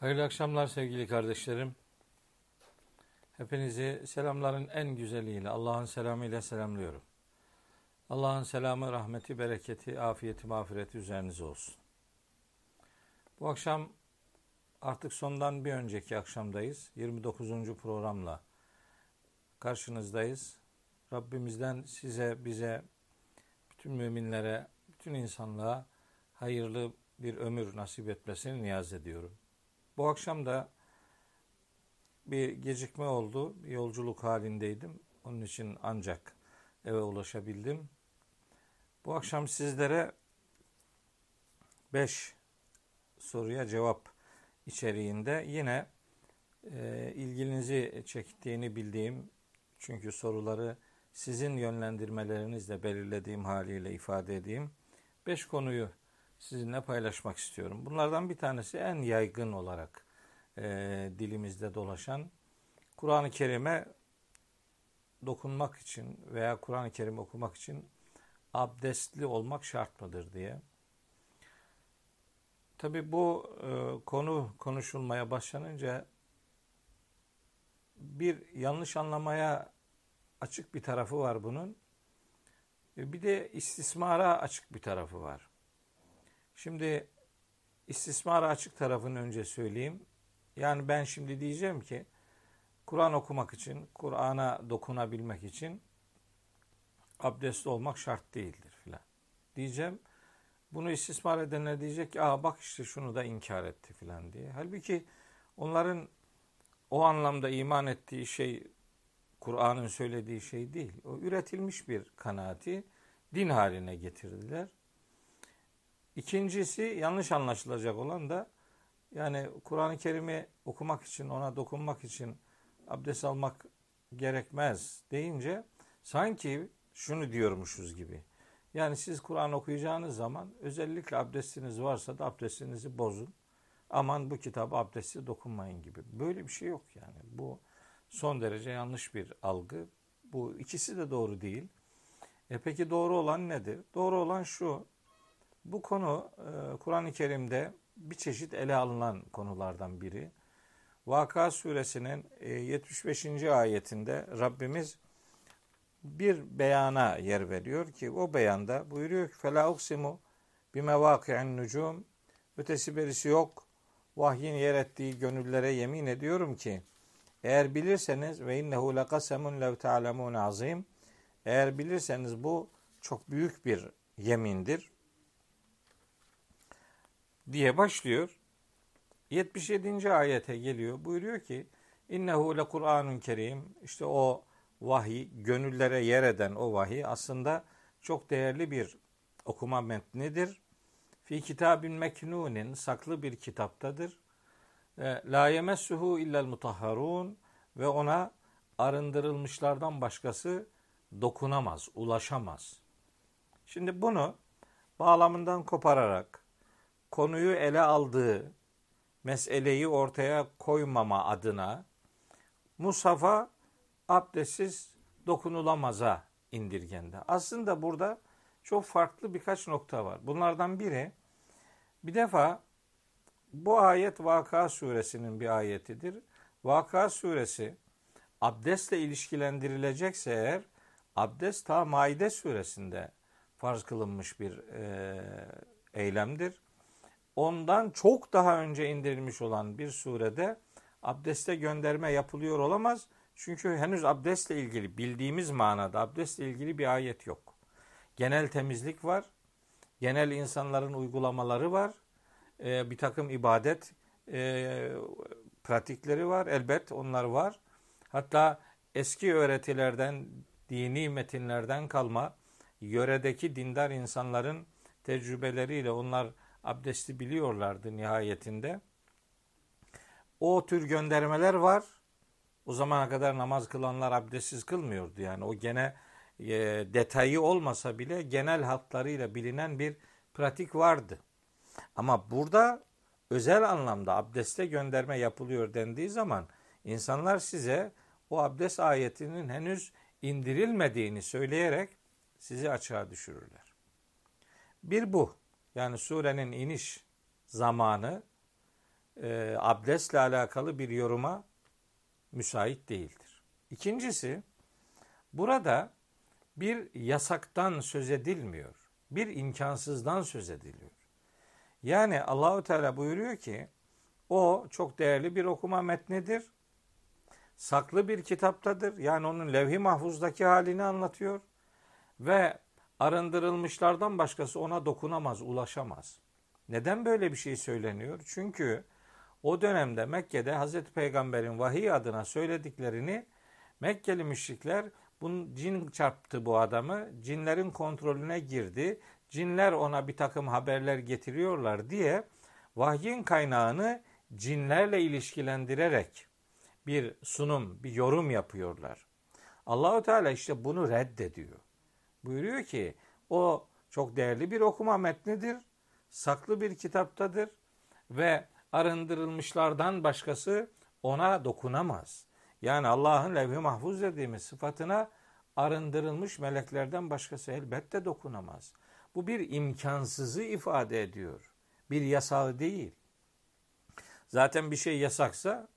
Hayırlı akşamlar sevgili kardeşlerim. Hepinizi selamların en güzeliyle, Allah'ın selamıyla selamlıyorum. Allah'ın selamı, rahmeti, bereketi, afiyeti, mağfireti üzerinize olsun. Bu akşam artık sondan bir önceki akşamdayız. 29. programla karşınızdayız. Rabbimizden size, bize, bütün müminlere, bütün insanlığa hayırlı bir ömür nasip etmesini niyaz ediyorum. Bu akşam da bir gecikme oldu. Yolculuk halindeydim. Onun için ancak eve ulaşabildim. Bu akşam sizlere 5 soruya cevap içeriğinde yine e, ilginizi çektiğini bildiğim çünkü soruları sizin yönlendirmelerinizle belirlediğim haliyle ifade edeyim. 5 konuyu sizinle paylaşmak istiyorum. Bunlardan bir tanesi en yaygın olarak e, dilimizde dolaşan Kur'an-ı Kerim'e dokunmak için veya Kur'an-ı Kerim okumak için abdestli olmak şart mıdır diye. Tabi bu e, konu konuşulmaya başlanınca bir yanlış anlamaya açık bir tarafı var bunun. E, bir de istismara açık bir tarafı var. Şimdi istismara açık tarafını önce söyleyeyim. Yani ben şimdi diyeceğim ki Kur'an okumak için, Kur'an'a dokunabilmek için abdestli olmak şart değildir filan. Diyeceğim. Bunu istismar edenler diyecek ki Aa, bak işte şunu da inkar etti filan diye. Halbuki onların o anlamda iman ettiği şey Kur'an'ın söylediği şey değil. O üretilmiş bir kanaati din haline getirdiler. İkincisi yanlış anlaşılacak olan da yani Kur'an-ı Kerim'i okumak için, ona dokunmak için abdest almak gerekmez deyince sanki şunu diyormuşuz gibi. Yani siz Kur'an okuyacağınız zaman özellikle abdestiniz varsa da abdestinizi bozun. Aman bu kitabı abdesti dokunmayın gibi. Böyle bir şey yok yani. Bu son derece yanlış bir algı. Bu ikisi de doğru değil. E peki doğru olan nedir? Doğru olan şu. Bu konu e, Kur'an-ı Kerim'de bir çeşit ele alınan konulardan biri. Vaka suresinin 75. E, ayetinde Rabbimiz bir beyana yer veriyor ki o beyanda buyuruyor ki fela uksimu bimevaki'in nucum ötesi berisi yok. Vahyin yer ettiği gönüllere yemin ediyorum ki eğer bilirseniz ve innehu lekasemun lev ta'lemun azim eğer bilirseniz bu çok büyük bir yemindir diye başlıyor. 77. ayete geliyor. Buyuruyor ki İnnehu le Kur'anun Kerim. İşte o vahiy, gönüllere yer eden o vahiy aslında çok değerli bir okuma metnidir. Fi kitabin meknunin saklı bir kitaptadır. E, la yemessuhu illel mutahharun ve ona arındırılmışlardan başkası dokunamaz, ulaşamaz. Şimdi bunu bağlamından kopararak konuyu ele aldığı meseleyi ortaya koymama adına Musaf'a abdestsiz dokunulamaza indirgendi. Aslında burada çok farklı birkaç nokta var. Bunlardan biri bir defa bu ayet Vaka suresinin bir ayetidir. Vaka suresi abdestle ilişkilendirilecekse eğer abdest ta Maide suresinde farz kılınmış bir e, eylemdir ondan çok daha önce indirilmiş olan bir surede abdeste gönderme yapılıyor olamaz. Çünkü henüz abdestle ilgili bildiğimiz manada abdestle ilgili bir ayet yok. Genel temizlik var. Genel insanların uygulamaları var. Ee, bir takım ibadet e, pratikleri var. Elbet onlar var. Hatta eski öğretilerden, dini metinlerden kalma yöredeki dindar insanların tecrübeleriyle onlar abdesti biliyorlardı nihayetinde. O tür göndermeler var. O zamana kadar namaz kılanlar abdestsiz kılmıyordu. Yani o gene e, detayı olmasa bile genel hatlarıyla bilinen bir pratik vardı. Ama burada özel anlamda abdeste gönderme yapılıyor dendiği zaman insanlar size o abdest ayetinin henüz indirilmediğini söyleyerek sizi açığa düşürürler. Bir bu. Yani surenin iniş zamanı e, abdestle alakalı bir yoruma müsait değildir. İkincisi, burada bir yasaktan söz edilmiyor. Bir imkansızdan söz ediliyor. Yani Allahu Teala buyuruyor ki o çok değerli bir okuma metnidir. Saklı bir kitaptadır. Yani onun levh-i mahfuzdaki halini anlatıyor. Ve arındırılmışlardan başkası ona dokunamaz, ulaşamaz. Neden böyle bir şey söyleniyor? Çünkü o dönemde Mekke'de Hazreti Peygamber'in vahiy adına söylediklerini Mekkeli müşrikler bunun cin çarptı bu adamı, cinlerin kontrolüne girdi, cinler ona bir takım haberler getiriyorlar diye vahyin kaynağını cinlerle ilişkilendirerek bir sunum, bir yorum yapıyorlar. Allahu Teala işte bunu reddediyor. Buyuruyor ki o çok değerli bir okuma metnidir, saklı bir kitaptadır ve arındırılmışlardan başkası ona dokunamaz. Yani Allah'ın levh-i mahfuz dediğimiz sıfatına arındırılmış meleklerden başkası elbette dokunamaz. Bu bir imkansızı ifade ediyor. Bir yasağı değil. Zaten bir şey yasaksa,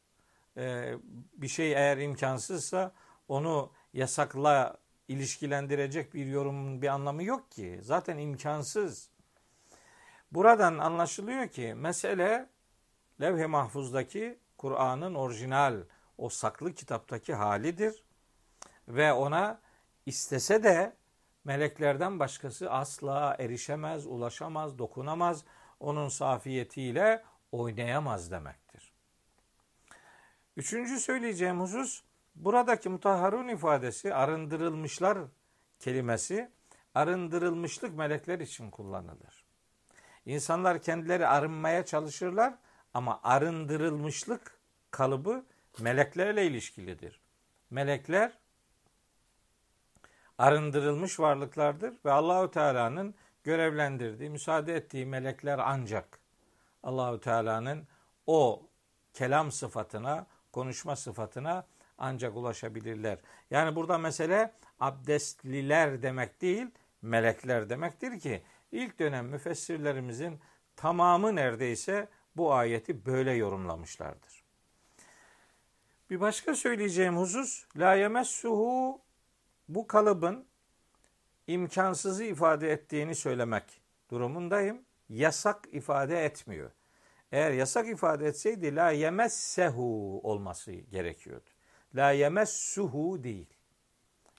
e, bir şey eğer imkansızsa onu yasakla ilişkilendirecek bir yorumun bir anlamı yok ki. Zaten imkansız. Buradan anlaşılıyor ki mesele levh-i mahfuzdaki Kur'an'ın orijinal o saklı kitaptaki halidir ve ona istese de meleklerden başkası asla erişemez, ulaşamaz, dokunamaz. Onun safiyetiyle oynayamaz demektir. Üçüncü söyleyeceğim husus buradaki mutahharun ifadesi arındırılmışlar kelimesi arındırılmışlık melekler için kullanılır. İnsanlar kendileri arınmaya çalışırlar ama arındırılmışlık kalıbı meleklerle ilişkilidir. Melekler arındırılmış varlıklardır ve Allahü Teala'nın görevlendirdiği, müsaade ettiği melekler ancak Allahü Teala'nın o kelam sıfatına, konuşma sıfatına ancak ulaşabilirler. Yani burada mesele abdestliler demek değil, melekler demektir ki ilk dönem müfessirlerimizin tamamı neredeyse bu ayeti böyle yorumlamışlardır. Bir başka söyleyeceğim husus la yemessuhu bu kalıbın imkansızı ifade ettiğini söylemek durumundayım. Yasak ifade etmiyor. Eğer yasak ifade etseydi la yemessehu olması gerekiyordu. La yemessuhu değil.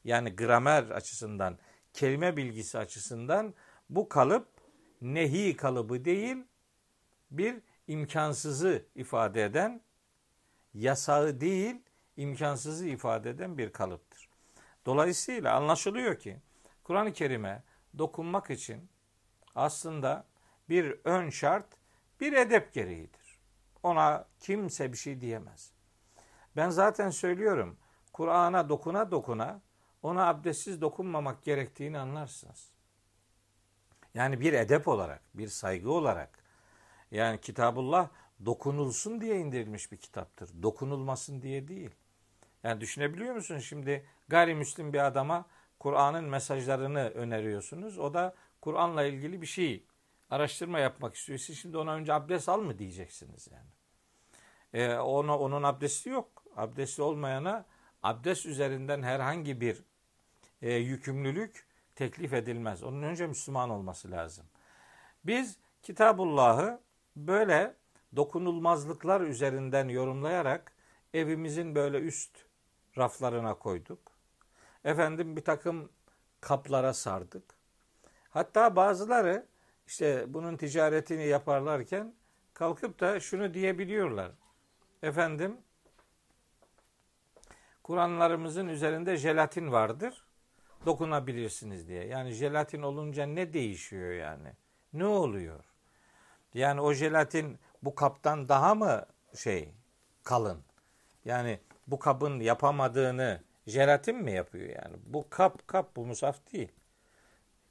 Yani gramer açısından, kelime bilgisi açısından bu kalıp nehi kalıbı değil, bir imkansızı ifade eden, yasağı değil, imkansızı ifade eden bir kalıptır. Dolayısıyla anlaşılıyor ki Kur'an-ı Kerim'e dokunmak için aslında bir ön şart bir edep gereğidir. Ona kimse bir şey diyemez. Ben zaten söylüyorum. Kur'an'a dokuna dokuna ona abdestsiz dokunmamak gerektiğini anlarsınız. Yani bir edep olarak, bir saygı olarak. Yani Kitabullah dokunulsun diye indirilmiş bir kitaptır. Dokunulmasın diye değil. Yani düşünebiliyor musun şimdi gayrimüslim bir adama Kur'an'ın mesajlarını öneriyorsunuz. O da Kur'an'la ilgili bir şey araştırma yapmak istiyor. Siz şimdi ona önce abdest al mı diyeceksiniz yani. Ee, ona, onun abdesti yok. Abdestli olmayana abdest üzerinden herhangi bir e, yükümlülük teklif edilmez. Onun önce Müslüman olması lazım. Biz Kitabullah'ı böyle dokunulmazlıklar üzerinden yorumlayarak evimizin böyle üst raflarına koyduk. Efendim bir takım kaplara sardık. Hatta bazıları işte bunun ticaretini yaparlarken kalkıp da şunu diyebiliyorlar. Efendim Kur'anlarımızın üzerinde jelatin vardır. Dokunabilirsiniz diye. Yani jelatin olunca ne değişiyor yani? Ne oluyor? Yani o jelatin bu kaptan daha mı şey kalın? Yani bu kabın yapamadığını jelatin mi yapıyor yani? Bu kap kap bu musaf değil.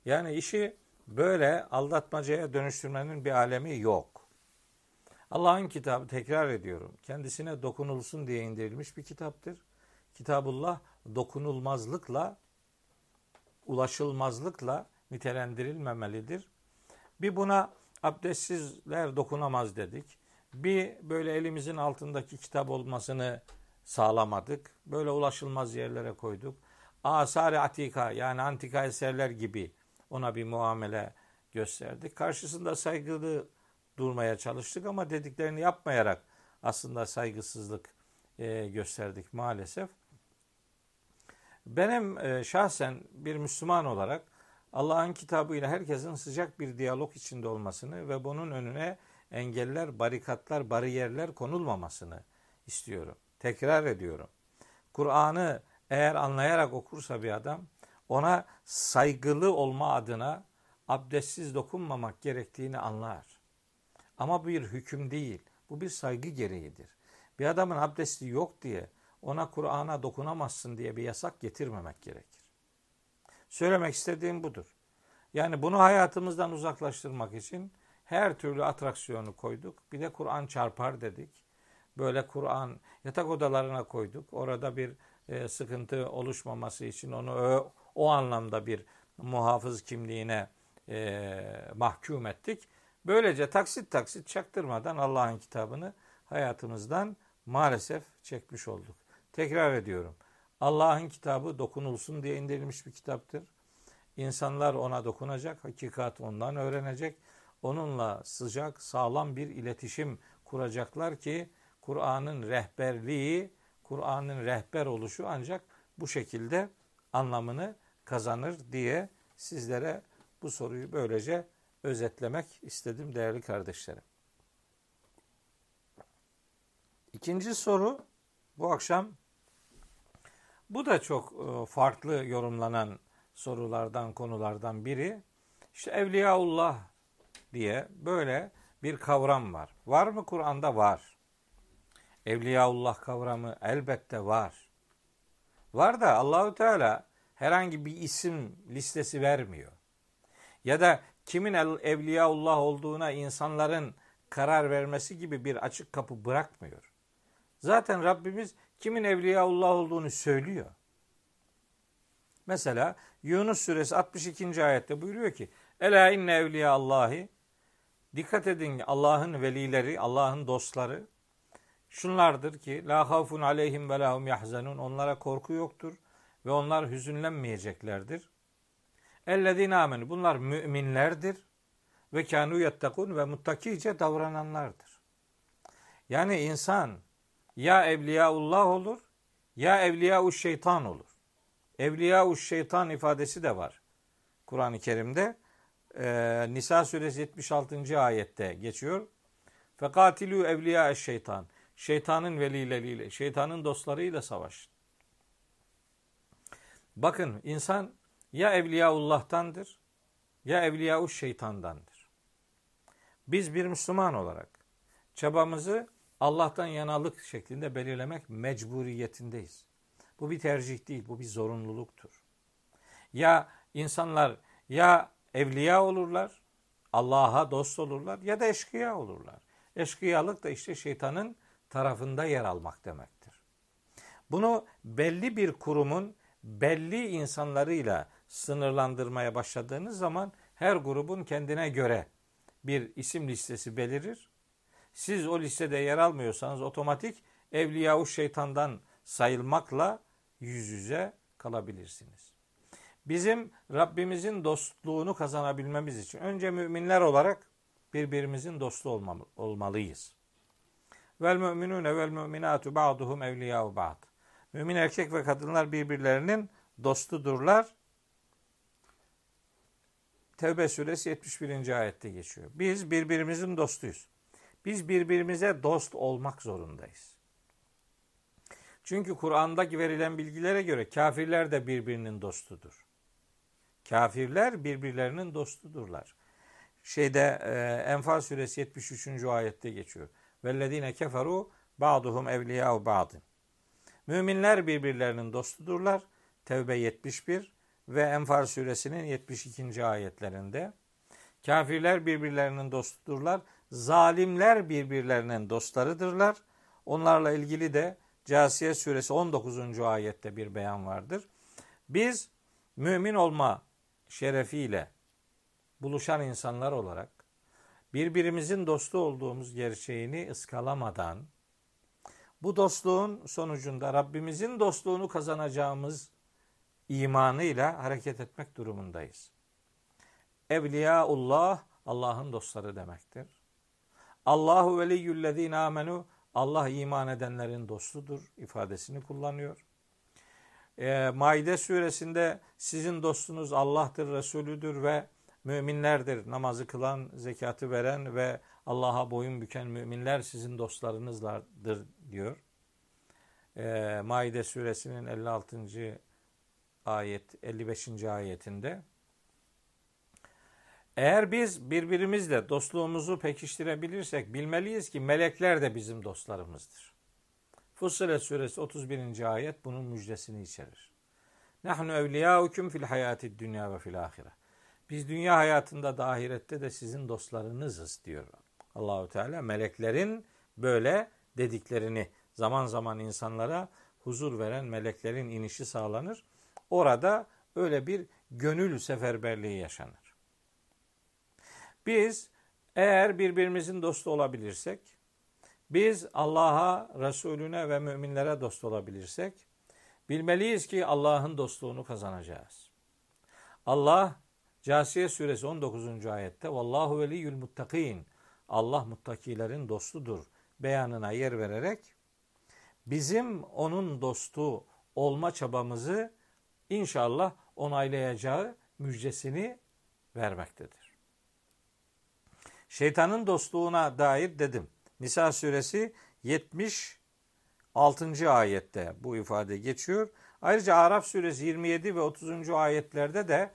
Yani işi böyle aldatmacaya dönüştürmenin bir alemi yok. Allah'ın kitabı tekrar ediyorum. Kendisine dokunulsun diye indirilmiş bir kitaptır. Kitabullah dokunulmazlıkla, ulaşılmazlıkla nitelendirilmemelidir. Bir buna abdestsizler dokunamaz dedik. bir böyle elimizin altındaki kitap olmasını sağlamadık. Böyle ulaşılmaz yerlere koyduk. Asar-ı atika yani antika eserler gibi ona bir muamele gösterdik. Karşısında saygılı durmaya çalıştık ama dediklerini yapmayarak aslında saygısızlık e, gösterdik maalesef. Benim e, şahsen bir Müslüman olarak Allah'ın kitabıyla herkesin sıcak bir diyalog içinde olmasını ve bunun önüne engeller, barikatlar, bariyerler konulmamasını istiyorum. Tekrar ediyorum. Kur'an'ı eğer anlayarak okursa bir adam ona saygılı olma adına abdestsiz dokunmamak gerektiğini anlar. Ama bu bir hüküm değil. Bu bir saygı gereğidir. Bir adamın abdesti yok diye ona Kur'an'a dokunamazsın diye bir yasak getirmemek gerekir. Söylemek istediğim budur. Yani bunu hayatımızdan uzaklaştırmak için her türlü atraksiyonu koyduk. Bir de Kur'an çarpar dedik. Böyle Kur'an yatak odalarına koyduk. Orada bir e, sıkıntı oluşmaması için onu o, o anlamda bir muhafız kimliğine e, mahkum ettik. Böylece taksit taksit çaktırmadan Allah'ın kitabını hayatımızdan maalesef çekmiş olduk. Tekrar ediyorum. Allah'ın kitabı dokunulsun diye indirilmiş bir kitaptır. İnsanlar ona dokunacak, hakikat ondan öğrenecek. Onunla sıcak, sağlam bir iletişim kuracaklar ki Kur'an'ın rehberliği, Kur'an'ın rehber oluşu ancak bu şekilde anlamını kazanır diye sizlere bu soruyu böylece özetlemek istedim değerli kardeşlerim. İkinci soru bu akşam bu da çok e, farklı yorumlanan sorulardan, konulardan biri. İşte Evliyaullah diye böyle bir kavram var. Var mı Kur'an'da? Var. Evliyaullah kavramı elbette var. Var da Allahü Teala herhangi bir isim listesi vermiyor. Ya da kimin evliyaullah olduğuna insanların karar vermesi gibi bir açık kapı bırakmıyor. Zaten Rabbimiz kimin evliyaullah olduğunu söylüyor. Mesela Yunus suresi 62. ayette buyuruyor ki Ela inne evliya Allahi Dikkat edin Allah'ın velileri, Allah'ın dostları şunlardır ki la havfun aleyhim ve lahum yahzanun onlara korku yoktur ve onlar hüzünlenmeyeceklerdir. Ellezine amenu bunlar müminlerdir ve kanu yettekun ve muttakice davrananlardır. Yani insan ya evliyaullah olur ya evliya şeytan olur. Evliya şeytan ifadesi de var. Kur'an-ı Kerim'de e, Nisa suresi 76. ayette geçiyor. Fekatilu evliya şeytan. Şeytanın velileriyle, şeytanın dostlarıyla savaşın. Bakın insan ya Evliyaullah'tandır ya Evliyau şeytandandır. Biz bir Müslüman olarak çabamızı Allah'tan yanalık şeklinde belirlemek mecburiyetindeyiz. Bu bir tercih değil, bu bir zorunluluktur. Ya insanlar ya evliya olurlar, Allah'a dost olurlar ya da eşkıya olurlar. Eşkıyalık da işte şeytanın tarafında yer almak demektir. Bunu belli bir kurumun belli insanlarıyla sınırlandırmaya başladığınız zaman her grubun kendine göre bir isim listesi belirir. Siz o listede yer almıyorsanız otomatik evliya şeytandan sayılmakla yüz yüze kalabilirsiniz. Bizim Rabbimizin dostluğunu kazanabilmemiz için önce müminler olarak birbirimizin dostu olmalıyız. Vel müminune vel müminatu ba'duhum evliya'u ba'd. Mümin erkek ve kadınlar birbirlerinin dostudurlar. Tevbe suresi 71. ayette geçiyor. Biz birbirimizin dostuyuz. Biz birbirimize dost olmak zorundayız. Çünkü Kur'an'daki verilen bilgilere göre kafirler de birbirinin dostudur. Kafirler birbirlerinin dostudurlar. Şeyde e, Enfal suresi 73. ayette geçiyor. Vellezine keferu ba'duhum evliya'u ba'din. Müminler birbirlerinin dostudurlar. Tevbe 71 ve Enfal suresinin 72. ayetlerinde. Kafirler birbirlerinin dostudurlar. Zalimler birbirlerinin dostlarıdırlar. Onlarla ilgili de Casiye suresi 19. ayette bir beyan vardır. Biz mümin olma şerefiyle buluşan insanlar olarak birbirimizin dostu olduğumuz gerçeğini ıskalamadan bu dostluğun sonucunda Rabbimizin dostluğunu kazanacağımız imanıyla hareket etmek durumundayız. Evliyaullah Allah'ın dostları demektir. Allahu veliyyüllezine amenu Allah iman edenlerin dostudur ifadesini kullanıyor. E, Maide suresinde sizin dostunuz Allah'tır, Resulüdür ve müminlerdir. Namazı kılan, zekatı veren ve Allah'a boyun büken müminler sizin dostlarınızlardır diyor. E, Maide suresinin 56. ayet 55. ayetinde. Eğer biz birbirimizle dostluğumuzu pekiştirebilirsek bilmeliyiz ki melekler de bizim dostlarımızdır. Fussilet suresi 31. ayet bunun müjdesini içerir. Nahnu evliyaukum fil hayati dünya ve fil ahire. Biz dünya hayatında da ahirette de sizin dostlarınızız diyor. Allahu Teala meleklerin böyle dediklerini zaman zaman insanlara huzur veren meleklerin inişi sağlanır. Orada öyle bir gönül seferberliği yaşanır. Biz eğer birbirimizin dostu olabilirsek, biz Allah'a, Resulüne ve müminlere dost olabilirsek, bilmeliyiz ki Allah'ın dostluğunu kazanacağız. Allah Casiye suresi 19. ayette Vallahu veliyyül muttakin Allah muttakilerin dostudur beyanına yer vererek bizim onun dostu olma çabamızı inşallah onaylayacağı müjdesini vermektedir. Şeytanın dostluğuna dair dedim. Nisa suresi 76. ayette bu ifade geçiyor. Ayrıca Araf suresi 27 ve 30. ayetlerde de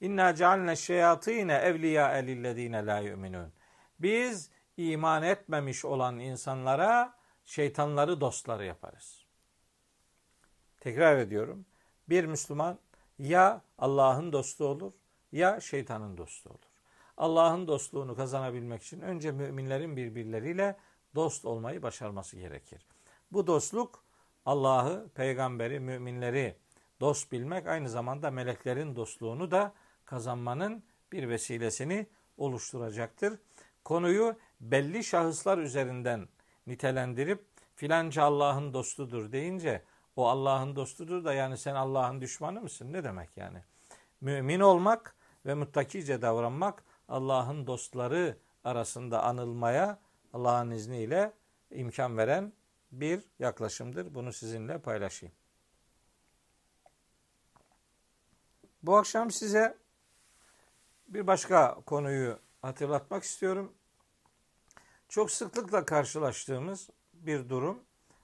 İnna cealne şeyatine evliya elillezine la yu'minun. Biz iman etmemiş olan insanlara şeytanları dostları yaparız. Tekrar ediyorum. Bir Müslüman ya Allah'ın dostu olur ya şeytanın dostu olur. Allah'ın dostluğunu kazanabilmek için önce müminlerin birbirleriyle dost olmayı başarması gerekir. Bu dostluk Allah'ı, peygamberi, müminleri dost bilmek aynı zamanda meleklerin dostluğunu da kazanmanın bir vesilesini oluşturacaktır. Konuyu belli şahıslar üzerinden nitelendirip filanca Allah'ın dostudur deyince o Allah'ın dostudur da yani sen Allah'ın düşmanı mısın? Ne demek yani? Mümin olmak ve muttakice davranmak Allah'ın dostları arasında anılmaya Allah'ın izniyle imkan veren bir yaklaşımdır. Bunu sizinle paylaşayım. Bu akşam size bir başka konuyu hatırlatmak istiyorum. Çok sıklıkla karşılaştığımız bir durum.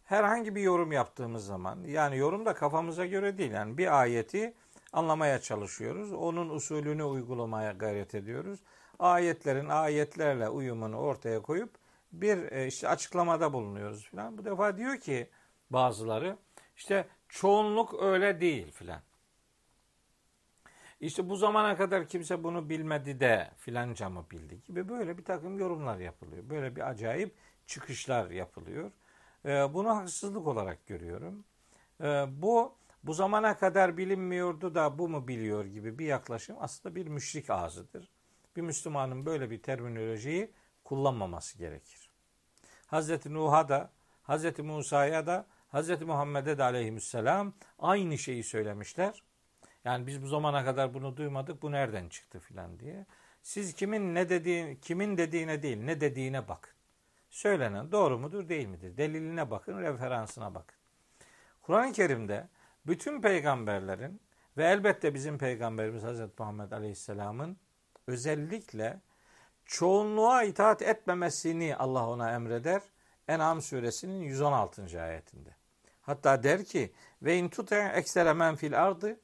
Herhangi bir yorum yaptığımız zaman, yani yorum da kafamıza göre değil. Yani bir ayeti anlamaya çalışıyoruz. Onun usulünü uygulamaya gayret ediyoruz. Ayetlerin ayetlerle uyumunu ortaya koyup bir e, işte açıklamada bulunuyoruz filan. Bu defa diyor ki bazıları işte çoğunluk öyle değil filan. İşte bu zamana kadar kimse bunu bilmedi de filanca mı bildi gibi böyle bir takım yorumlar yapılıyor. Böyle bir acayip çıkışlar yapılıyor. E, bunu haksızlık olarak görüyorum. E, bu bu zamana kadar bilinmiyordu da bu mu biliyor gibi bir yaklaşım aslında bir müşrik ağzıdır. Bir Müslümanın böyle bir terminolojiyi kullanmaması gerekir. Hazreti Nuh'a da, Hazreti Musa'ya da, Hazreti Muhammed'e de aleyhisselam aynı şeyi söylemişler. Yani biz bu zamana kadar bunu duymadık, bu nereden çıktı filan diye. Siz kimin ne dediği, kimin dediğine değil, ne dediğine bakın. Söylenen doğru mudur, değil midir? Deliline bakın, referansına bakın. Kur'an-ı Kerim'de bütün peygamberlerin ve elbette bizim peygamberimiz Hazreti Muhammed Aleyhisselam'ın özellikle çoğunluğa itaat etmemesini Allah ona emreder. En'am suresinin 116. ayetinde. Hatta der ki ve in tuta eksere men fil ardı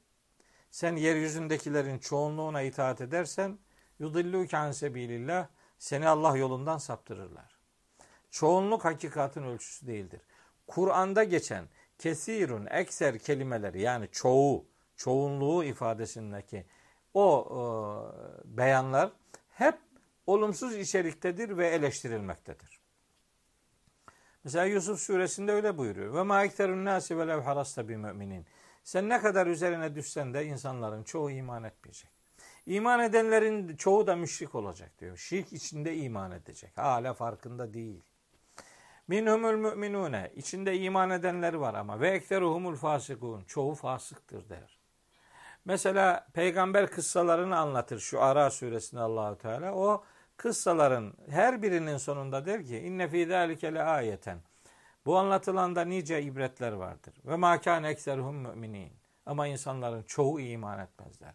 sen yeryüzündekilerin çoğunluğuna itaat edersen yudilluke an sebilillah seni Allah yolundan saptırırlar. Çoğunluk hakikatin ölçüsü değildir. Kur'an'da geçen kesirun, ekser kelimeleri yani çoğu, çoğunluğu ifadesindeki o e, beyanlar hep olumsuz içeriktedir ve eleştirilmektedir. Mesela Yusuf suresinde öyle buyuruyor. Ve ma ekterun nasi ve lev harasta bi müminin. Sen ne kadar üzerine düşsen de insanların çoğu iman etmeyecek. İman edenlerin çoğu da müşrik olacak diyor. Şirk içinde iman edecek. Hala farkında değil. Minhumul müminune. İçinde iman edenler var ama. Ve ekteruhumul fasikun. Çoğu fasıktır der. Mesela peygamber kıssalarını anlatır şu Ara suresinde Allahu Teala. O kıssaların her birinin sonunda der ki inne fî zâlike ayeten. Bu anlatılanda nice ibretler vardır. Ve mâ kâne ekseruhum müminin. Ama insanların çoğu iman etmezler.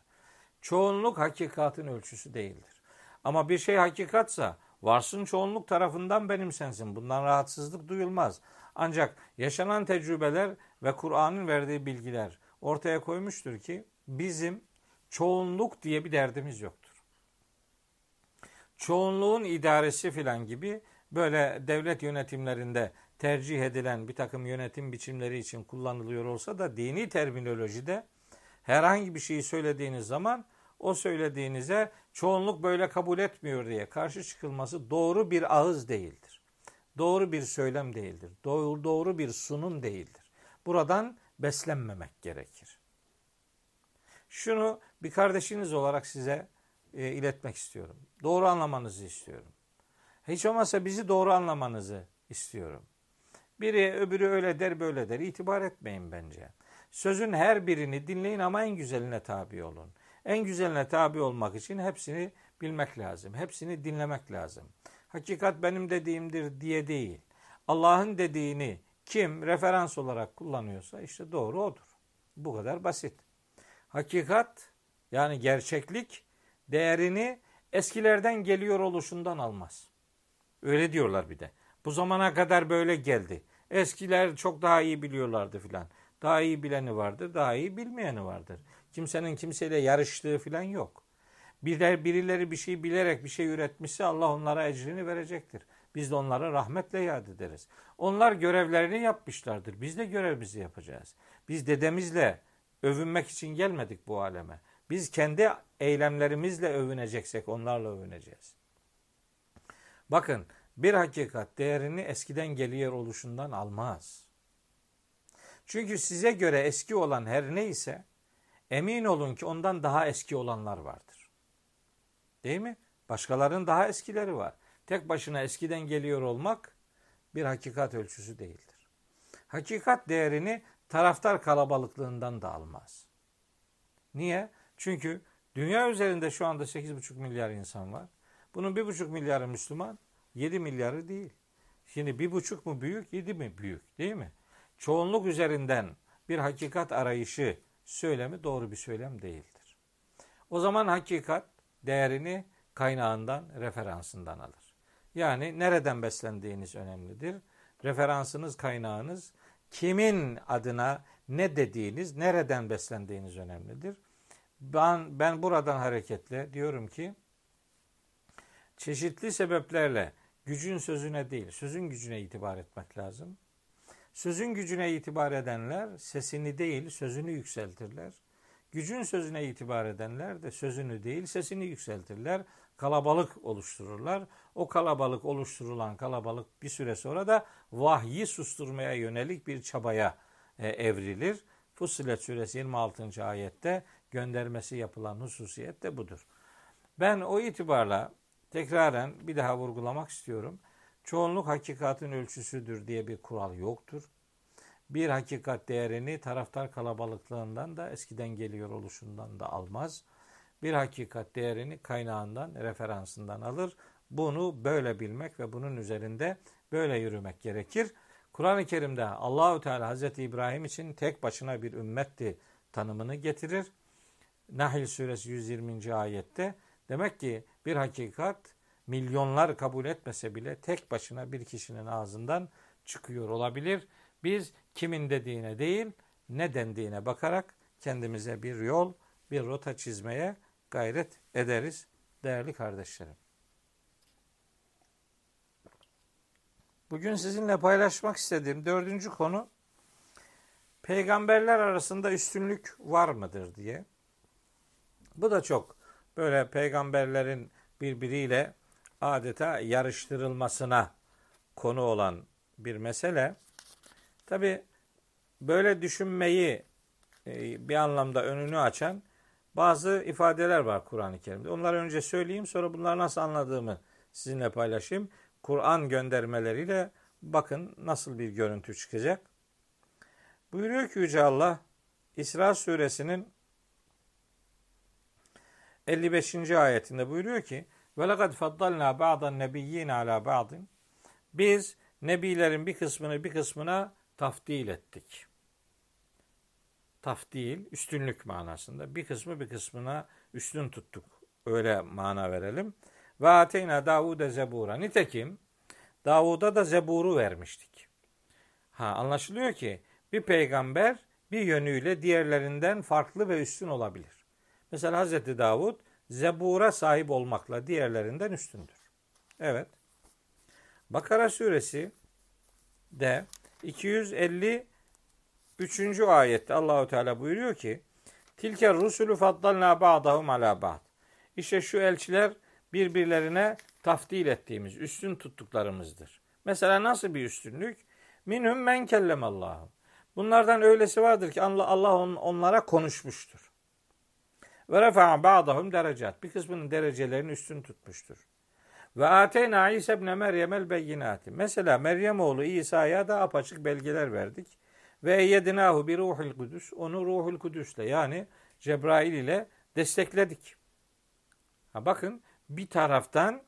Çoğunluk hakikatin ölçüsü değildir. Ama bir şey hakikatsa varsın çoğunluk tarafından benimsensin. Bundan rahatsızlık duyulmaz. Ancak yaşanan tecrübeler ve Kur'an'ın verdiği bilgiler ortaya koymuştur ki bizim çoğunluk diye bir derdimiz yoktur. Çoğunluğun idaresi filan gibi böyle devlet yönetimlerinde tercih edilen bir takım yönetim biçimleri için kullanılıyor olsa da dini terminolojide herhangi bir şeyi söylediğiniz zaman o söylediğinize çoğunluk böyle kabul etmiyor diye karşı çıkılması doğru bir ağız değildir. Doğru bir söylem değildir. Doğru, doğru bir sunum değildir. Buradan beslenmemek gerekir. Şunu bir kardeşiniz olarak size e, iletmek istiyorum. Doğru anlamanızı istiyorum. Hiç olmazsa bizi doğru anlamanızı istiyorum. Biri öbürü öyle der böyle der. İtibar etmeyin bence. Sözün her birini dinleyin ama en güzeline tabi olun. En güzeline tabi olmak için hepsini bilmek lazım. Hepsini dinlemek lazım. Hakikat benim dediğimdir diye değil. Allah'ın dediğini kim referans olarak kullanıyorsa işte doğru odur. Bu kadar basit. Hakikat yani gerçeklik değerini eskilerden geliyor oluşundan almaz. Öyle diyorlar bir de. Bu zamana kadar böyle geldi. Eskiler çok daha iyi biliyorlardı filan. Daha iyi bileni vardır, daha iyi bilmeyeni vardır. Kimsenin kimseyle yarıştığı filan yok. Birler, birileri bir şey bilerek bir şey üretmişse Allah onlara ecrini verecektir. Biz de onlara rahmetle yad ederiz. Onlar görevlerini yapmışlardır. Biz de görevimizi yapacağız. Biz dedemizle övünmek için gelmedik bu aleme. Biz kendi eylemlerimizle övüneceksek onlarla övüneceğiz. Bakın bir hakikat değerini eskiden geliyor oluşundan almaz. Çünkü size göre eski olan her neyse emin olun ki ondan daha eski olanlar vardır. Değil mi? Başkalarının daha eskileri var. Tek başına eskiden geliyor olmak bir hakikat ölçüsü değildir. Hakikat değerini taraftar kalabalıklığından da almaz. Niye? Çünkü dünya üzerinde şu anda 8,5 milyar insan var. Bunun 1,5 milyarı Müslüman, 7 milyarı değil. Şimdi 1,5 mu büyük, 7 mi büyük değil mi? Çoğunluk üzerinden bir hakikat arayışı söylemi doğru bir söylem değildir. O zaman hakikat değerini kaynağından, referansından alır. Yani nereden beslendiğiniz önemlidir. Referansınız, kaynağınız kimin adına ne dediğiniz, nereden beslendiğiniz önemlidir. Ben, ben buradan hareketle diyorum ki çeşitli sebeplerle gücün sözüne değil, sözün gücüne itibar etmek lazım. Sözün gücüne itibar edenler sesini değil, sözünü yükseltirler. Gücün sözüne itibar edenler de sözünü değil, sesini yükseltirler. Kalabalık oluştururlar. O kalabalık oluşturulan kalabalık bir süre sonra da vahyi susturmaya yönelik bir çabaya e, evrilir. Fussilet suresi 26. ayette göndermesi yapılan hususiyet de budur. Ben o itibarla tekraren bir daha vurgulamak istiyorum. Çoğunluk hakikatin ölçüsüdür diye bir kural yoktur. Bir hakikat değerini taraftar kalabalıklığından da eskiden geliyor oluşundan da almaz. Bir hakikat değerini kaynağından, referansından alır. Bunu böyle bilmek ve bunun üzerinde böyle yürümek gerekir. Kur'an-ı Kerim'de Allahü Teala Hazreti İbrahim için tek başına bir ümmetti tanımını getirir. Nahl suresi 120. ayette demek ki bir hakikat milyonlar kabul etmese bile tek başına bir kişinin ağzından çıkıyor olabilir. Biz kimin dediğine değil ne dendiğine bakarak kendimize bir yol, bir rota çizmeye gayret ederiz değerli kardeşlerim. Bugün sizinle paylaşmak istediğim dördüncü konu peygamberler arasında üstünlük var mıdır diye. Bu da çok böyle peygamberlerin birbiriyle adeta yarıştırılmasına konu olan bir mesele. Tabi böyle düşünmeyi e, bir anlamda önünü açan bazı ifadeler var Kur'an-ı Kerim'de. Onları önce söyleyeyim sonra bunları nasıl anladığımı sizinle paylaşayım. Kur'an göndermeleriyle bakın nasıl bir görüntü çıkacak. Buyuruyor ki Yüce Allah İsra suresinin 55. ayetinde buyuruyor ki ve lekad faddalna ba'dan nebiyyin ala ba'din biz nebilerin bir kısmını bir kısmına tafdil ettik. Tafdil, üstünlük manasında. Bir kısmı bir kısmına üstün tuttuk. Öyle mana verelim. Ve ateyna Davud'e zebura. Nitekim Davud'a da zeburu vermiştik. Ha anlaşılıyor ki bir peygamber bir yönüyle diğerlerinden farklı ve üstün olabilir. Mesela Hazreti Davud zebura sahip olmakla diğerlerinden üstündür. Evet. Bakara suresi de 253. ayette Allahu Teala buyuruyor ki Tilke rusulü faddalna ba'dahum ala ba'd. İşte şu elçiler birbirlerine taftil ettiğimiz, üstün tuttuklarımızdır. Mesela nasıl bir üstünlük? Minhum men kellemallahu. Bunlardan öylesi vardır ki Allah onlara konuşmuştur. Ve refa'a ba'dahum derecat. Bir kısmının derecelerini üstün tutmuştur. Ve ateyna İsa ibn Meryem el beyinati. Mesela Meryem oğlu İsa'ya da apaçık belgeler verdik. Ve yedinahu bir ruhul kudüs. Onu ruhul kudüsle yani Cebrail ile destekledik. Ha bakın bir taraftan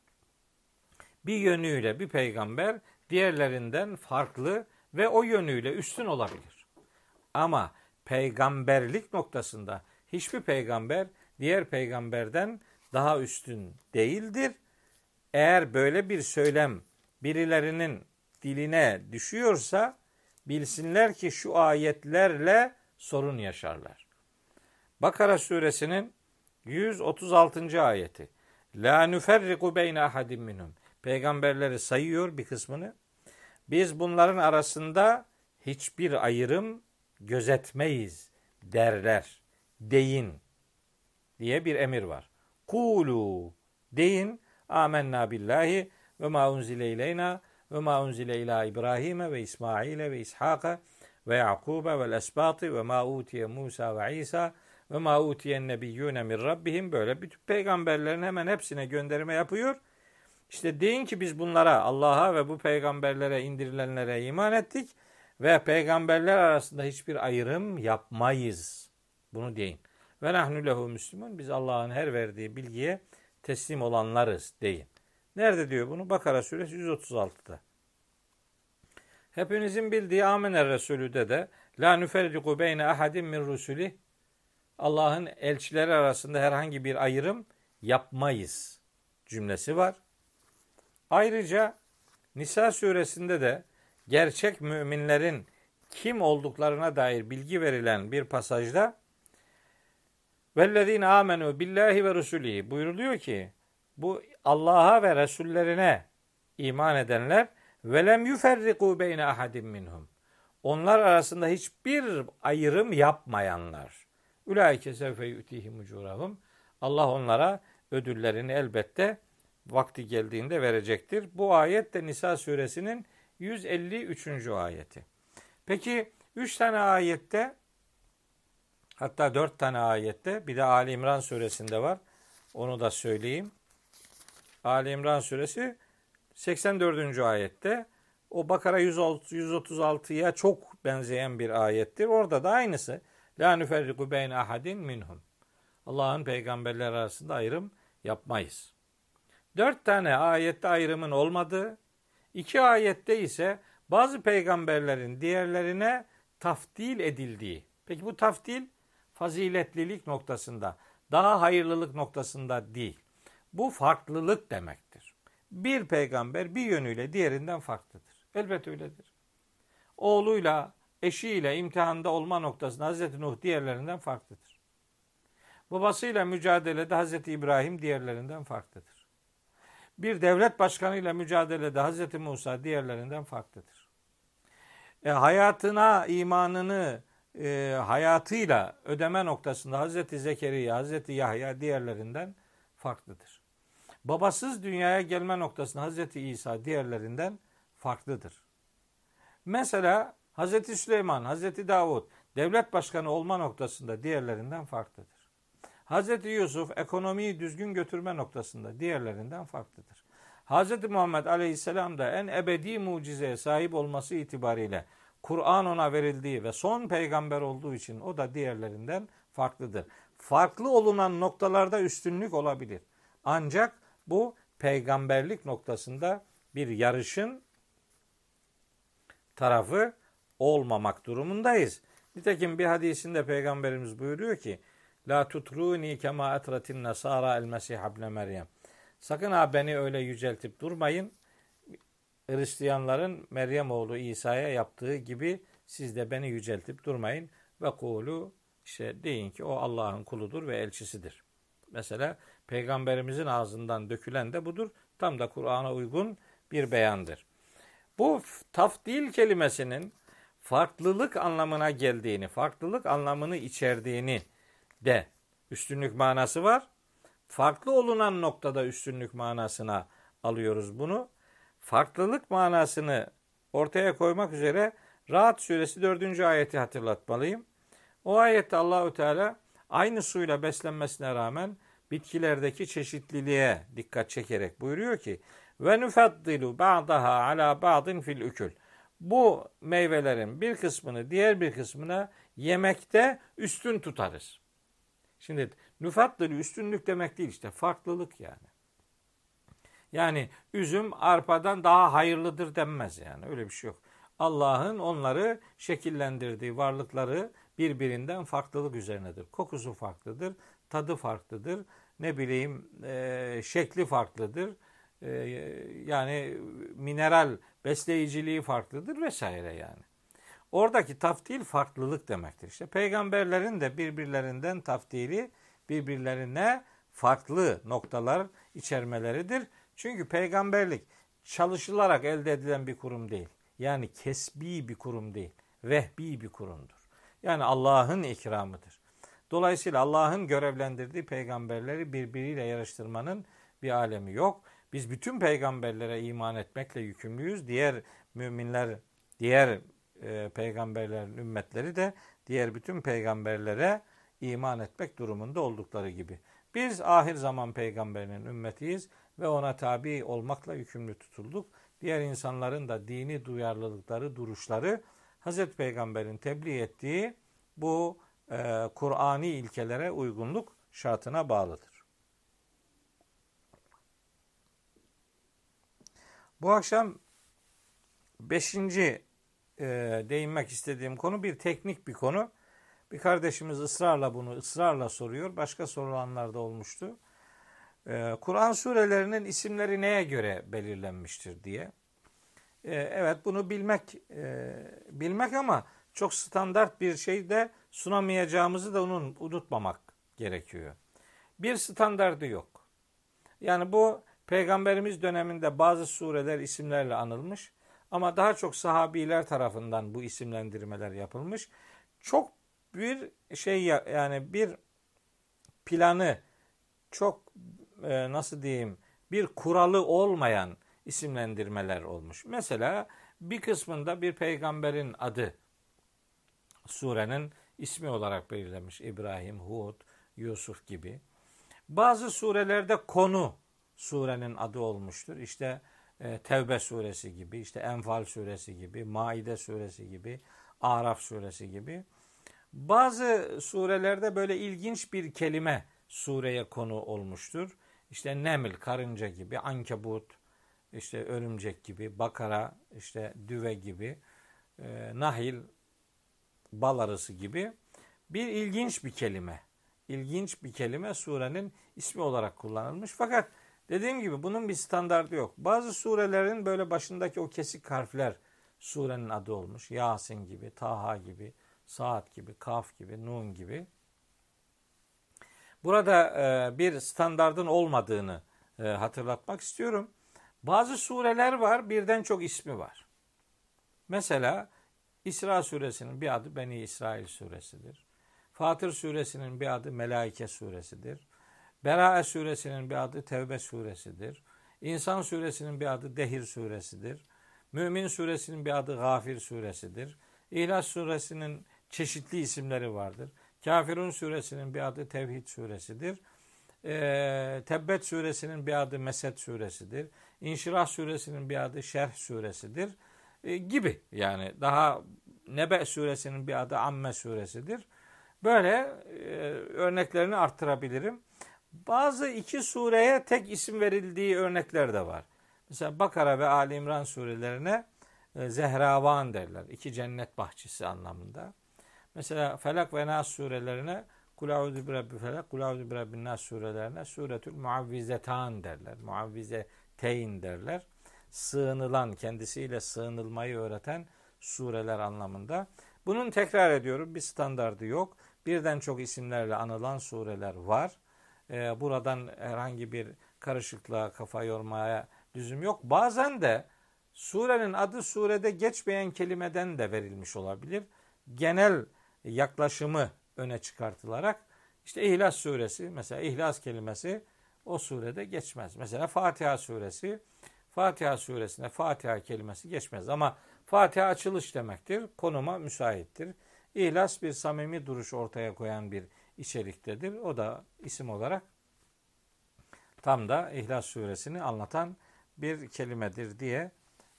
bir yönüyle bir peygamber diğerlerinden farklı ve o yönüyle üstün olabilir. Ama peygamberlik noktasında hiçbir peygamber diğer peygamberden daha üstün değildir. Eğer böyle bir söylem birilerinin diline düşüyorsa bilsinler ki şu ayetlerle sorun yaşarlar. Bakara suresinin 136. ayeti. La nüferriku beyne ahadim minhum. Peygamberleri sayıyor bir kısmını. Biz bunların arasında hiçbir ayrım gözetmeyiz derler. Deyin diye bir emir var. Kulu deyin amennâ billahi ve ma unzile ileyna ve ma unzile ila İbrahim'e ve İsmail'e ve İshak'a ve Yakub'a ve esbatı ve ma utiye Musa ve İsa ve ma utiyen nebiyyûne min rabbihim böyle bütün peygamberlerin hemen hepsine gönderme yapıyor. İşte deyin ki biz bunlara Allah'a ve bu peygamberlere indirilenlere iman ettik ve peygamberler arasında hiçbir ayrım yapmayız. Bunu deyin. Ve nahnu lehu müslümun. Biz Allah'ın her verdiği bilgiye teslim olanlarız deyin. Nerede diyor bunu? Bakara suresi 136'da. Hepinizin bildiği Amener Resulü'de de La nüferriku beyne ahadim min rusuli Allah'ın elçileri arasında herhangi bir ayrım yapmayız cümlesi var. Ayrıca Nisa suresinde de gerçek müminlerin kim olduklarına dair bilgi verilen bir pasajda Vellezine amenu billahi ve rusulihi buyuruluyor ki bu Allah'a ve Resullerine iman edenler velem yuferriku beyne ahadim minhum. Onlar arasında hiçbir ayrım yapmayanlar. Ulaike sevfe yutihim ucurahum. Allah onlara ödüllerini elbette vakti geldiğinde verecektir. Bu ayet de Nisa suresinin 153. ayeti. Peki 3 tane ayette hatta 4 tane ayette bir de Ali İmran suresinde var. Onu da söyleyeyim. Ali İmran suresi 84. ayette o Bakara 136'ya çok benzeyen bir ayettir. Orada da aynısı. La nüferriku beyne ahadin minhum. Allah'ın peygamberler arasında ayrım yapmayız. Dört tane ayette ayrımın olmadığı, iki ayette ise bazı peygamberlerin diğerlerine taftil edildiği. Peki bu taftil faziletlilik noktasında, daha hayırlılık noktasında değil. Bu farklılık demektir. Bir peygamber bir yönüyle diğerinden farklıdır. Elbet öyledir. Oğluyla, eşiyle imtihanda olma noktasında Hazreti Nuh diğerlerinden farklıdır. Babasıyla mücadelede Hazreti İbrahim diğerlerinden farklıdır. Bir devlet başkanıyla mücadelede Hazreti Musa diğerlerinden farklıdır. E, hayatına, imanını, e, hayatıyla ödeme noktasında Hazreti Zekeriya, Hazreti Yahya diğerlerinden farklıdır. Babasız dünyaya gelme noktasında Hazreti İsa diğerlerinden farklıdır. Mesela Hazreti Süleyman, Hazreti Davud devlet başkanı olma noktasında diğerlerinden farklıdır. Hazreti Yusuf ekonomiyi düzgün götürme noktasında diğerlerinden farklıdır. Hazreti Muhammed Aleyhisselam da en ebedi mucizeye sahip olması itibariyle Kur'an ona verildiği ve son peygamber olduğu için o da diğerlerinden farklıdır. Farklı olunan noktalarda üstünlük olabilir. Ancak bu peygamberlik noktasında bir yarışın tarafı olmamak durumundayız. Nitekim bir hadisinde peygamberimiz buyuruyor ki La tutruni kema etratin nasara el mesih ibn Meryem. Sakın ha beni öyle yüceltip durmayın. Hristiyanların Meryem oğlu İsa'ya yaptığı gibi siz de beni yüceltip durmayın. Ve kulu işte deyin ki o Allah'ın kuludur ve elçisidir. Mesela peygamberimizin ağzından dökülen de budur. Tam da Kur'an'a uygun bir beyandır. Bu tafdil kelimesinin farklılık anlamına geldiğini, farklılık anlamını içerdiğini de üstünlük manası var. Farklı olunan noktada üstünlük manasına alıyoruz bunu. Farklılık manasını ortaya koymak üzere Rahat suresi 4. ayeti hatırlatmalıyım. O ayette Allahü Teala aynı suyla beslenmesine rağmen bitkilerdeki çeşitliliğe dikkat çekerek buyuruyor ki ve nufaddilu ba'daha ala ba'din fil ükül. Bu meyvelerin bir kısmını diğer bir kısmına yemekte üstün tutarız. Şimdi nüfatları üstünlük demek değil işte farklılık yani. Yani üzüm arpadan daha hayırlıdır denmez yani öyle bir şey yok. Allah'ın onları şekillendirdiği varlıkları birbirinden farklılık üzerinedir. Kokusu farklıdır, tadı farklıdır, ne bileyim e, şekli farklıdır. E, yani mineral besleyiciliği farklıdır vesaire yani. Oradaki taftil farklılık demektir. İşte peygamberlerin de birbirlerinden taftili birbirlerine farklı noktalar içermeleridir. Çünkü peygamberlik çalışılarak elde edilen bir kurum değil. Yani kesbi bir kurum değil. Vehbi bir kurumdur. Yani Allah'ın ikramıdır. Dolayısıyla Allah'ın görevlendirdiği peygamberleri birbiriyle yarıştırmanın bir alemi yok. Biz bütün peygamberlere iman etmekle yükümlüyüz. Diğer müminler, diğer e, peygamberlerin ümmetleri de diğer bütün peygamberlere iman etmek durumunda oldukları gibi. Biz ahir zaman peygamberinin ümmetiyiz ve ona tabi olmakla yükümlü tutulduk. Diğer insanların da dini duyarlılıkları, duruşları Hazreti Peygamber'in tebliğ ettiği bu e, Kur'ani ilkelere uygunluk şartına bağlıdır. Bu akşam beşinci e, değinmek istediğim konu bir teknik bir konu. Bir kardeşimiz ısrarla bunu ısrarla soruyor. Başka sorulanlar da olmuştu. E, Kur'an surelerinin isimleri neye göre belirlenmiştir diye. Evet bunu bilmek bilmek ama çok standart bir şey de sunamayacağımızı da onun unutmamak gerekiyor. Bir standardı yok. Yani bu peygamberimiz döneminde bazı sureler isimlerle anılmış ama daha çok sahabiler tarafından bu isimlendirmeler yapılmış. Çok bir şey yani bir planı çok e, nasıl diyeyim bir kuralı olmayan isimlendirmeler olmuş. Mesela bir kısmında bir peygamberin adı surenin ismi olarak belirlenmiş. İbrahim, Hud, Yusuf gibi. Bazı surelerde konu surenin adı olmuştur. İşte e, Tevbe suresi gibi, işte Enfal suresi gibi, Maide suresi gibi, Araf suresi gibi. Bazı surelerde böyle ilginç bir kelime sureye konu olmuştur. İşte Neml, karınca gibi, Ankebut, işte örümcek gibi, Bakara, işte düve gibi, e, Nahil, bal arısı gibi bir ilginç bir kelime. İlginç bir kelime surenin ismi olarak kullanılmış. Fakat dediğim gibi bunun bir standardı yok. Bazı surelerin böyle başındaki o kesik harfler surenin adı olmuş. Yasin gibi, Taha gibi, Saat gibi, Kaf gibi, Nun gibi. Burada e, bir standardın olmadığını e, hatırlatmak istiyorum. Bazı sureler var, birden çok ismi var. Mesela İsra suresinin bir adı Beni İsrail suresidir. Fatır suresinin bir adı Melaike suresidir. Berae suresinin bir adı Tevbe suresidir. İnsan suresinin bir adı Dehir suresidir. Mümin suresinin bir adı Gafir suresidir. İhlas suresinin çeşitli isimleri vardır. Kafirun suresinin bir adı Tevhid suresidir. E, Tebbet suresinin bir adı Mesed suresidir. İnşirah suresinin bir adı Şerh suresidir. E, gibi yani daha Nebe suresinin bir adı Amme suresidir. Böyle e, örneklerini arttırabilirim. Bazı iki sureye tek isim verildiği örnekler de var. Mesela Bakara ve Ali İmran surelerine e, Zehravan derler. İki cennet bahçesi anlamında. Mesela Felak ve Nas surelerine Kul auzu bi rabbi felak, kul auzu bi rabbin nas surelerine suretül muavvizetan derler. Muavvizeteyn derler. Sığınılan, kendisiyle sığınılmayı öğreten sureler anlamında. Bunun tekrar ediyorum bir standardı yok. Birden çok isimlerle anılan sureler var. Ee, buradan herhangi bir karışıklığa kafa yormaya lüzum yok. Bazen de surenin adı surede geçmeyen kelimeden de verilmiş olabilir. Genel yaklaşımı öne çıkartılarak işte İhlas suresi mesela İhlas kelimesi o surede geçmez. Mesela Fatiha suresi Fatiha suresine Fatiha kelimesi geçmez ama Fatiha açılış demektir. Konuma müsaittir. İhlas bir samimi duruş ortaya koyan bir içeriktedir. O da isim olarak tam da İhlas suresini anlatan bir kelimedir diye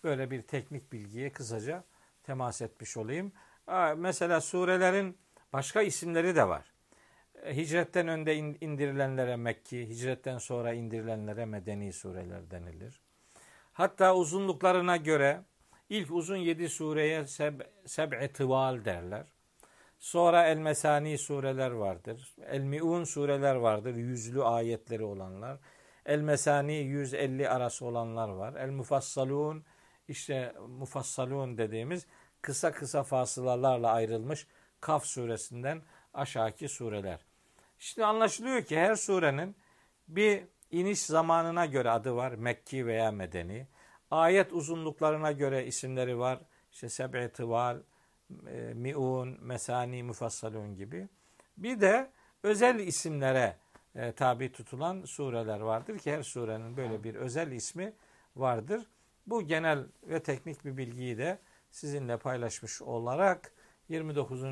böyle bir teknik bilgiye kısaca temas etmiş olayım. Mesela surelerin başka isimleri de var. Hicretten önde indirilenlere Mekki, hicretten sonra indirilenlere Medeni sureler denilir. Hatta uzunluklarına göre ilk uzun yedi sureye seb, seb'i tıval derler. Sonra El Mesani sureler vardır. El Miun sureler vardır. Yüzlü ayetleri olanlar. El Mesani 150 arası olanlar var. El Mufassalun işte Mufassalun dediğimiz kısa kısa fasılalarla ayrılmış Kaf suresinden aşağıki sureler. Şimdi anlaşılıyor ki her surenin bir iniş zamanına göre adı var. Mekki veya Medeni. Ayet uzunluklarına göre isimleri var. İşte Seb'i Tıval, e, Mi'un, Mesani, Mufassalun gibi. Bir de özel isimlere e, tabi tutulan sureler vardır ki her surenin böyle bir özel ismi vardır. Bu genel ve teknik bir bilgiyi de sizinle paylaşmış olarak 29.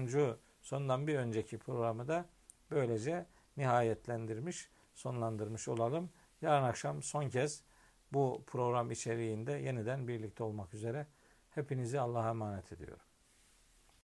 sondan bir önceki programı da böylece nihayetlendirmiş, sonlandırmış olalım. Yarın akşam son kez bu program içeriğinde yeniden birlikte olmak üzere hepinizi Allah'a emanet ediyorum.